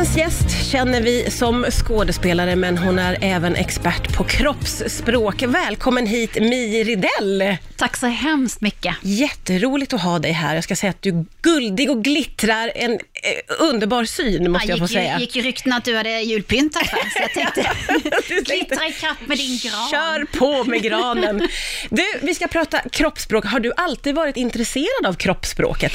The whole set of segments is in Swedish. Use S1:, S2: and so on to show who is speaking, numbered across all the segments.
S1: Dagens gäst känner vi som skådespelare, men hon är även expert på kroppsspråk. Välkommen hit, Mi Ridell.
S2: Tack så hemskt mycket.
S1: Jätteroligt att ha dig här. Jag ska säga att du är guldig och glittrar. En eh, underbar syn, måste
S2: Ja,
S1: jag få säga.
S2: gick ju rykten att du hade julpyntat här, så jag tänkte glittra i kapp med din gran.
S1: Kör på med granen. Du, vi ska prata kroppsspråk. Har du alltid varit intresserad av kroppsspråket?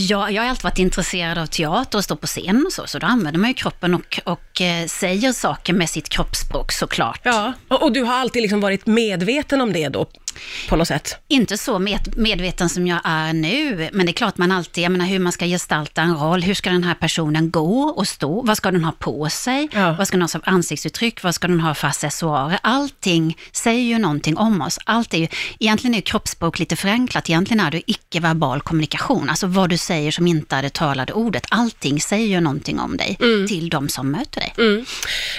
S2: Ja, jag har alltid varit intresserad av teater och stå på scen och så, så då använder man ju kroppen och, och eh, säger saker med sitt kroppsspråk såklart.
S1: Ja. Och, och du har alltid liksom varit medveten om det då, på något sätt?
S2: Inte så med, medveten som jag är nu, men det är klart man alltid, jag menar hur man ska gestalta en roll, hur ska den här personen gå och stå, vad ska den ha på sig,
S1: Ja.
S2: vad ska den ha för ansiktsuttryck, vad ska den ha för accessoarer, allting säger ju någonting om oss. Allt är ju, egentligen är ju kroppsspråk lite förenklat, egentligen är det icke-verbal kommunikation, alltså vad du säger som inte är det talade ordet, allting säger ju någonting om dig till de som möter dig.
S1: Mm.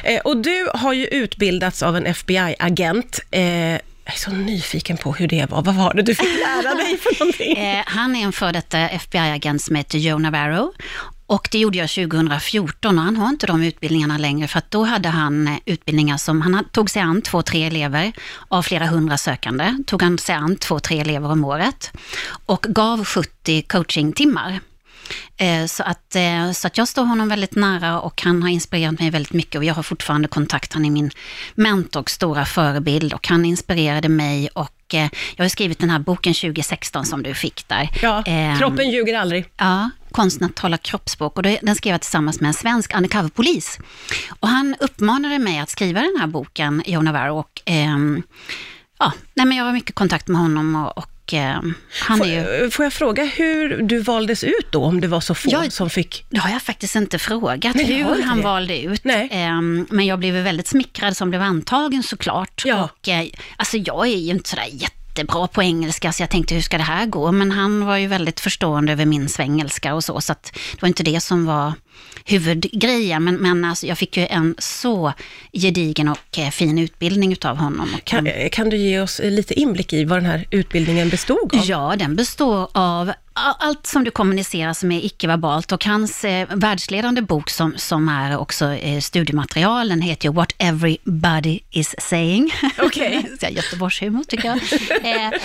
S1: Eh, och du har ju utbildats av en FBI-agent. Eh, jag är så nyfiken på hur det var. Vad var det du fick lära dig för någonting?
S2: Eh, han är en före detta FBI-agent som heter Joe Navarro. Och det gjorde jag 2014 och han har inte de utbildningarna längre för att då hade han eh, utbildningar som, han tog sig an två, tre elever av flera hundra sökande, tog han sig an två, tre elever om året och gav 70 coachingtimmar. Eh, Så att, eh, så att jag står honom väldigt nära och han har inspirerat mig väldigt mycket och jag har fortfarande kontakt. Han är min mentor och stora förebild och han inspirerade mig och eh, jag har skrivit den här boken 2016 som du fick där.
S1: Ja,
S2: Ehm,
S1: kroppen ljuger aldrig.
S2: Ja, konsten att tala kroppsspråk. Och den skrev jag tillsammans med en svensk undercover-polis. Och han uppmanade mig att skriva den här boken, Joe Navarro. Och, ehm, ja, nej, men jag har mycket kontakt med honom och, och ehm, han är ju...
S1: Får, eh, får jag fråga hur du valdes ut då, om det var så få
S2: Ja,
S1: som fick...
S2: Det har jag faktiskt inte frågat
S1: Nej,
S2: hur han
S1: det?
S2: valde ut.
S1: Nej.
S2: Ehm, men jag blev väldigt smickrad som blev antagen såklart.
S1: Ja.
S2: Och, eh, alltså jag är ju inte sådär jättebra på engelska så jag tänkte hur ska det här gå? Men han var ju väldigt förstående över min svengelska och så. Så det var inte det som var huvudgrejen. Men, men alltså, jag fick ju en så gedigen och eh, fin utbildning utav honom. Och
S1: Kan, kan du ge oss lite inblick i vad den här utbildningen bestod av?
S2: Ja, den består av allt som du kommunicerar som är icke-verbalt och hans eh, världsledande bok som, som är också eh, studiematerial, den heter ju What Everybody is saying.
S1: Okej.
S2: Här Göteborgshumor tycker jag.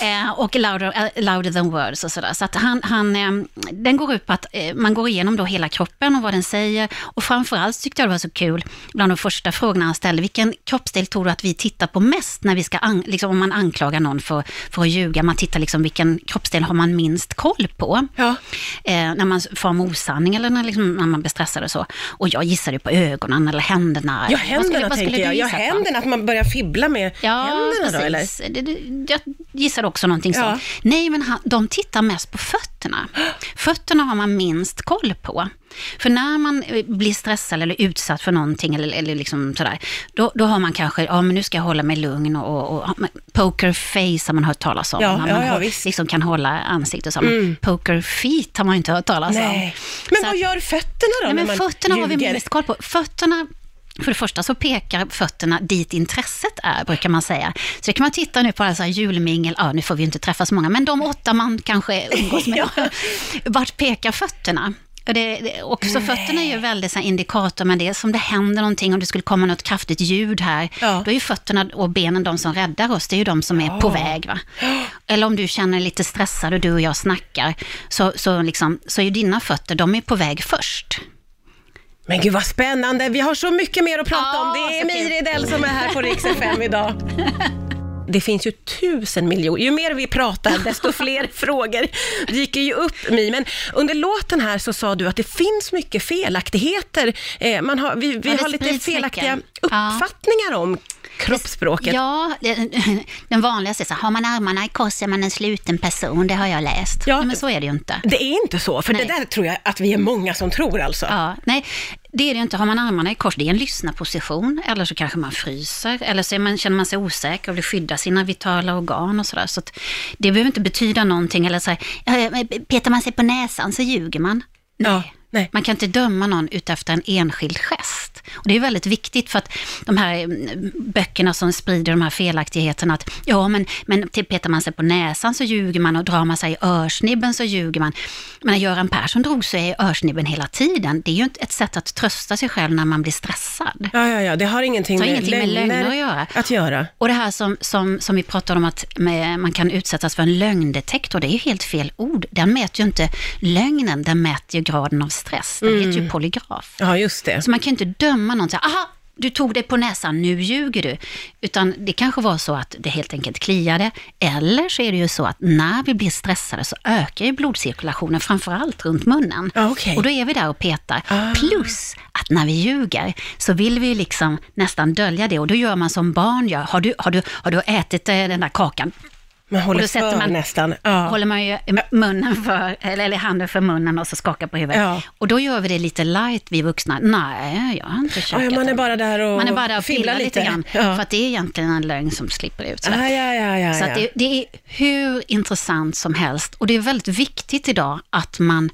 S2: eh, eh, och louder, eh, louder than words och sådär. Så att han, han, eh, den går ut på att eh, man går igenom då hela kroppen och vad den säger. Och framförallt tyckte jag det var så kul, bland de första frågorna han ställde, vilken kroppsdel tror du att vi tittar på mest när vi ska, an, liksom, om man anklagar någon för, för att ljuga? Man tittar liksom, vilken kroppsdel har man minst koll på?
S1: Ja.
S2: Eh, när man far med osanning eller när, liksom, när man blir stressad och så. Och jag gissade på ögonen eller händerna.
S1: Ja,
S2: Vad skulle-
S1: händerna
S2: vad skulle
S1: jag. Ja, händerna, att man börjar fibbla med
S2: Ja,
S1: händerna då, eller?
S2: precis. Det, jag gissade också någonting sånt. Nej, men han, de tittar mest på fötterna. Fötterna har man minst koll på. För när man eh, blir stressad eller utsatt för någonting, eller, eller liksom sådär, då, då har man kanske, ja men nu ska jag hålla mig lugn och, och, och poker face har man hört talas om.
S1: Ja, ja,
S2: man
S1: ja, visst.
S2: liksom kan hålla ansiktet och så. Mm. Poker feet har man inte hört talas om.
S1: Nej. Men
S2: Så
S1: vad
S2: att-
S1: gör fötterna då,
S2: Nej, men fötterna har vi
S1: ljuger?
S2: minst koll på. Fötterna för det första så pekar fötterna dit intresset är, brukar man säga. Så det kan man titta nu på alla så här julmingel, ja nu får vi inte träffa så många, men de åtta man kanske umgås med. Vart pekar fötterna? Och, det, det, och så fötterna är ju väldigt så indikator, men det är som det händer någonting, om det skulle komma något kraftigt ljud här,
S1: Ja.
S2: då är ju fötterna och benen de som räddar oss, det är ju de som är på väg. Va? Eller om du känner dig lite stressad och du och jag snackar, så, så, liksom, så är ju dina fötter, de är på väg först.
S1: Men gud vad spännande, vi har så mycket mer att prata
S2: Ja,
S1: om. Det är. Miri Dell som är här på Rix FM idag. Det finns ju tusen miljoner, ju mer vi pratar desto fler frågor dyker ju upp Mi. Men under låten här så sa du att det finns mycket felaktigheter. Eh, man har, vi vi
S2: Ja,
S1: har lite felaktiga
S2: mycket.
S1: Uppfattningar om kroppsspråket.
S2: Ja, den vanligaste är så här, har man armarna i kors är man en sluten person, det har jag läst.
S1: Ja.
S2: Men så är det ju inte.
S1: Det är inte så, för
S2: Nej.
S1: det där tror jag att vi är många som tror alltså.
S2: Ja, nej, det är det ju inte. Har man armarna i kors, det är en lyssnarposition, eller så kanske man fryser, eller så man, känner man sig osäker och vill skydda sina vitala organ och sådär. Så att det behöver inte betyda någonting, eller så här, petar man sig på näsan så ljuger man. Nej.
S1: Ja, nej.
S2: Man kan inte döma någon utefter en enskild gest. Och det är väldigt viktigt för att de här mm, böckerna som sprider de här felaktigheterna att ja, men, men petar man sig på näsan så ljuger man och drar man sig i örsnibben så ljuger man. Men när Göran Persson drog sig i örsnibben hela tiden, det är ju ett sätt att trösta sig själv när man blir stressad.
S1: Ja, ja, ja, det har ingenting,
S2: Det har ingenting med
S1: lögner
S2: lögner att göra.
S1: att göra.
S2: Och det här som, som, som vi pratade om att med, man kan utsättas för en lögndetektor, det är ju helt fel ord. Den mäter ju inte lögnen, den mäter ju graden av stress. Den heter ju polygraf.
S1: Ja, just det.
S2: Så man kan ju inte döma någon så här, aha, du tog det på näsan, nu ljuger du. Utan det kanske var så att det helt enkelt kliade. Eller så är det ju så att när vi blir stressade så ökar ju blodcirkulationen, framförallt runt munnen.
S1: Okej.
S2: Och då är vi där och petar.
S1: Ah.
S2: Plus att när vi ljuger så vill vi liksom nästan dölja det och då gör man som barn gör. Har du, har du, har du ätit eh, den där kakan?
S1: Man håller
S2: då sätter
S1: för
S2: man-
S1: nästan. Ja.
S2: håller man ju munnen för, eller, eller handen för munnen och så skakar på huvudet.
S1: Ja.
S2: Och då gör vi det lite light, vi vuxna. Nej, jag har inte käkat
S1: ja, man är bara där och
S2: Man är bara där och pillar lite grann.
S1: Ja.
S2: För att det är egentligen en lögn som slipper ut. Så,
S1: Ah, ja, ja, ja,
S2: så det, det är hur intressant som helst. Och det är väldigt viktigt idag att man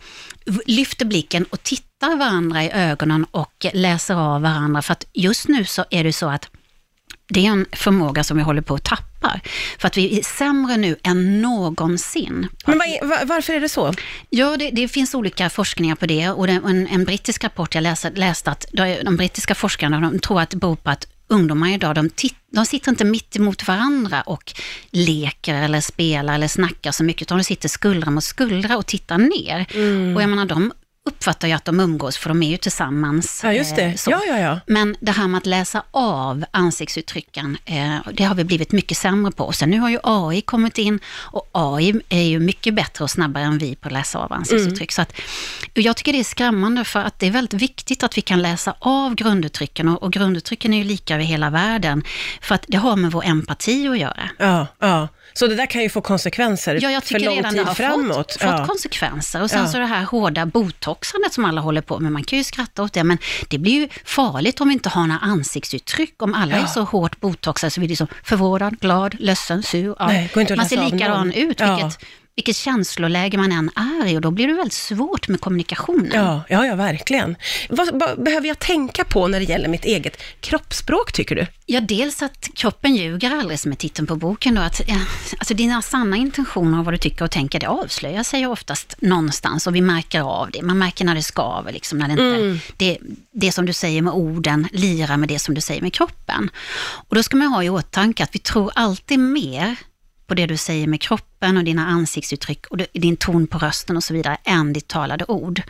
S2: lyfter blicken och tittar varandra i ögonen och läser av varandra. För att just nu så är det så att det är en förmåga som vi håller på att tappa. För att vi är sämre nu än någonsin.
S1: Men vad är- va- varför är det så?
S2: Ja, det, det finns olika forskningar på det och det, en, en brittisk rapport jag läste, läste att de, brittiska forskarna de tror att det beror på att ungdomar idag, de, de sitter inte mitt emot varandra och leker eller spelar eller snackar så mycket, utan de sitter skuldra mot skuldra och tittar ner.
S1: Mm.
S2: Och jag menar, de uppfattar ju att de umgås, för de är ju tillsammans.
S1: Ja, just
S2: eh,
S1: det.
S2: så.
S1: Ja, ja, ja.
S2: Men det här med att läsa av ansiktsuttrycken, eh, det har vi blivit mycket sämre på. Och sen nu har ju AI kommit in och AI är ju mycket bättre och snabbare än vi på att läsa av ansiktsuttryck. Så att, jag tycker det är skrämmande för att det är väldigt viktigt att vi kan läsa av grunduttrycken och, och grunduttrycken är ju lika över hela världen. För att det har med vår empati att göra.
S1: Ja, ja. Så det där kan ju få konsekvenser
S2: Ja, jag
S1: för
S2: tycker
S1: lång
S2: redan
S1: tid
S2: det har
S1: framåt.
S2: fått,
S1: ja.
S2: fått konsekvenser. Och sen
S1: Ja.
S2: så det här hårda botoxandet som alla håller på med. Man kan ju skratta åt det, men det blir ju farligt om vi inte har några ansiktsuttryck. Om alla
S1: Ja.
S2: är så hårt botoxade så blir det så förvånad, glad, ledsen, sur. Ja.
S1: Nej,
S2: man ser likadan ut, vilket, vilket känsloläge man än är i. Och då blir det väldigt svårt med kommunikationen.
S1: Ja, ja, ja, verkligen. Vad, vad behöver jag tänka på när det gäller mitt eget kroppsspråk, tycker du?
S2: Ja, dels att kroppen ljuger aldrig som är titeln på boken. Då, att, ja, alltså dina sanna intentioner och vad du tycker och tänker, det avslöjar sig oftast någonstans och vi märker av det. Man märker när det skaver, liksom, när det inte, det, det som du säger med orden lirar med det som du säger med kroppen. Och då ska man ha i åtanke att vi tror alltid mer på det du säger med kroppen och dina ansiktsuttryck och din ton på rösten och så vidare, än ditt talade ord.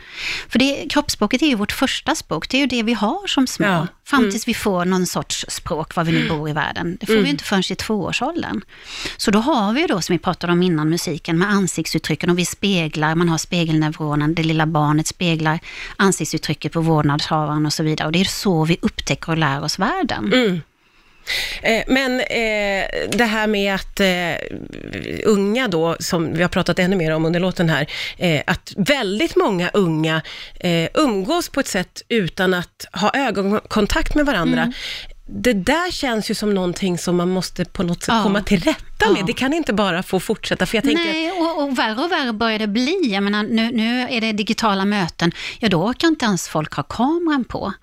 S2: För det, kroppsspråket är ju vårt första språk, det är ju det vi har som små.
S1: Ja.
S2: Fram tills vi får någon sorts språk, var vi nu bor i världen. Det får vi inte förrän i tvåårsåldern. Så då har vi ju då, som vi pratade om innan musiken, med ansiktsuttrycken och vi speglar, man har spegelneuronen, det lilla barnet speglar ansiktsuttrycket på vårdnadshavaren och så vidare. Och det är så vi upptäcker och lär oss världen.
S1: Eh, Eh, men eh, det här med att eh, unga då, som vi har pratat ännu mer om under låten här, eh, att väldigt många unga eh, umgås på ett sätt utan att ha ögonkontakt med varandra.
S2: Mm.
S1: Det där känns ju som någonting som man måste på något sätt
S2: Ja.
S1: komma till rätta med.
S2: Ja.
S1: Det kan inte bara få fortsätta, för jag tänker...
S2: Nej, och, och värre och värre börjar det bli. Jag menar, nu, nu är det digitala möten. Ja, då orkar inte ens folk ha kameran på.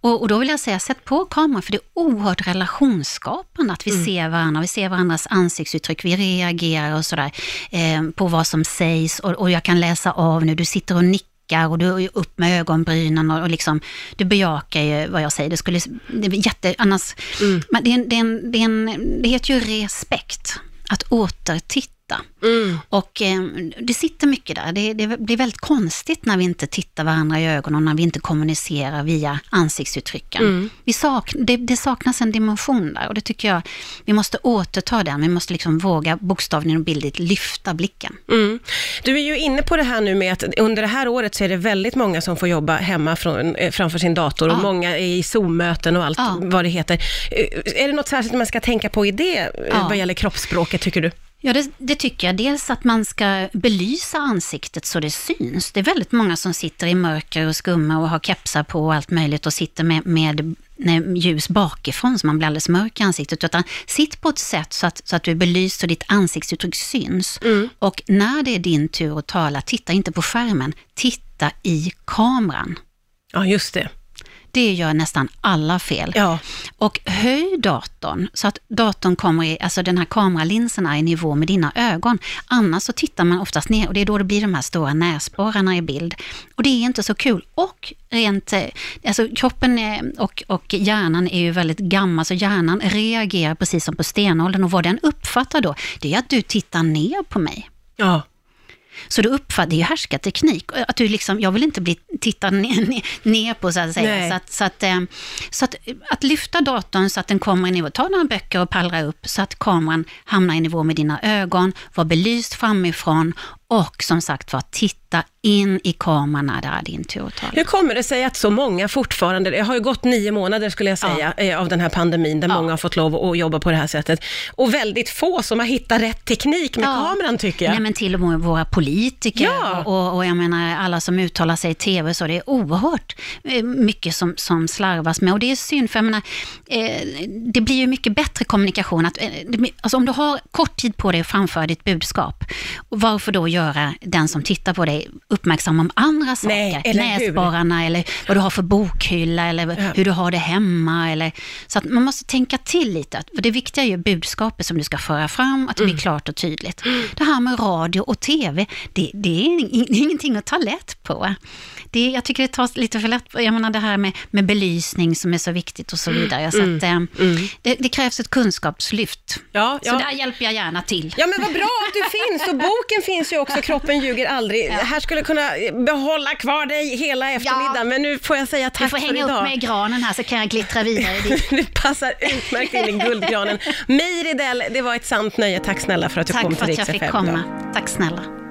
S2: Och, och då vill jag säga, sätt på kameran, för det är oerhört relationsskapande att vi
S1: Mm.
S2: ser varandra, vi ser varandras ansiktsuttryck, vi reagerar och sådär eh, på vad som sägs. Och, och jag kan läsa av nu, du sitter och nickar och du är upp med ögonbrynen och, och liksom, du bejakar ju vad jag säger. Det skulle, det är jätte, annars,
S1: Mm.
S2: men det, är en, det, är en, det, är en, det heter ju respekt, att återtitta.
S1: Mm.
S2: Och eh, det sitter mycket där. Det, det blir väldigt konstigt när vi inte tittar varandra i ögonen och när vi inte kommunicerar via ansiktsuttrycken.
S1: Mm.
S2: Vi sak, det, det saknas en dimension där och det tycker jag, vi måste återta den. Vi måste liksom våga bokstavligen och bildligt lyfta blicken.
S1: Mm. Du är ju inne på det här nu med att under det här året så är det väldigt många som får jobba hemma från, eh, framför sin dator och
S2: Ja.
S1: många är i Zoom-möten och allt
S2: Ja.
S1: vad det heter. Eh, Är det något särskilt man ska tänka på i det eh,
S2: Ja.
S1: vad gäller kroppsspråket, tycker du?
S2: Ja, det, det tycker jag. Dels att man ska belysa ansiktet så det syns. Det är väldigt många som sitter i mörker och skumma och har kepsar på och allt möjligt och sitter med, med, ljus bakifrån så man blir alldeles mörk i ansiktet. Utan sitt på ett sätt så att, så att du är belyst så ditt ansiktsuttryck syns. Och när det är din tur att tala, titta inte på skärmen, titta i kameran.
S1: Ja, just det.
S2: Det gör nästan alla fel.
S1: Ja.
S2: Och höj datorn så att datorn kommer i, alltså den här kameralinsen är i nivå med dina ögon. Annars så tittar man oftast ner och det är då det blir de här stora näsborrarna i bild. Och det är inte så kul. Och rent, eh, alltså kroppen är, och, och hjärnan är ju väldigt gammal, så hjärnan reagerar precis som på stenåldern och vad den uppfattar då, det är att du tittar ner på mig.
S1: Ja.
S2: Så du uppfattar, det är ju härskarteknik. Att du liksom, jag vill inte bli tittad ner, ner, på så att säga.
S1: Nej.
S2: Så, att, så, att, eh, så att, att lyfta datorn så att den kommer i nivå, ta några böcker och pallra upp så att kameran hamnar i nivå med dina ögon, var belyst framifrån och som sagt var, titta in i kameran när det är din tur att tala.
S1: Hur kommer det sig att så många fortfarande, det har ju gått nio månader skulle jag säga, eh, av den här pandemin, där
S2: Ja.
S1: många har fått lov att jobba på det här sättet. Och väldigt få som har hittat rätt teknik med
S2: Ja.
S1: kameran tycker jag.
S2: Nej, men till och med våra politiker
S1: Ja.
S2: och, och jag menar alla som uttalar sig i TV, så det är oerhört eh, mycket som, som slarvas med. Och det är synd, för jag menar, eh, det blir ju mycket bättre kommunikation. Att, alltså om du har kort tid på dig att framföra ditt budskap, varför då göra den som tittar på dig uppmärksam om andra saker?
S1: Nej, eller hur?
S2: Näsborrarna eller vad du har för bokhylla eller hur du har det hemma. Eller, så att man måste tänka till lite. För det viktiga är ju budskapet som du ska föra fram, att det
S1: Mm.
S2: blir klart och tydligt. Det här med radio och TV, det, det, är, ingenting att ta lätt på. Det, jag tycker det tas lite för lätt på. Jag menar det här med, med belysning som är så viktigt och så vidare. Så att, eh, det, det krävs ett kunskapslyft.
S1: Ja,
S2: Så
S1: ja.
S2: där hjälper jag gärna till.
S1: Ja men vad bra att du finns och boken finns ju också, Kroppen ljuger aldrig. Här skulle kunna behålla kvar dig hela eftermiddagen men nu får jag säga
S2: Du
S1: tack
S2: får
S1: för
S2: hänga
S1: idag.
S2: upp mig i granen här så kan jag glittra vidare dit.
S1: Det passar utmärkt in i guldgranen. Mej Ridell, det var ett sant nöje. Tack snälla för att du kom
S2: Tack
S1: till
S2: för att
S1: Rix
S2: jag fick komma.
S1: idag.
S2: Tack snälla.